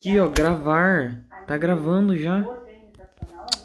Aqui, ó, gravar. Tá gravando já.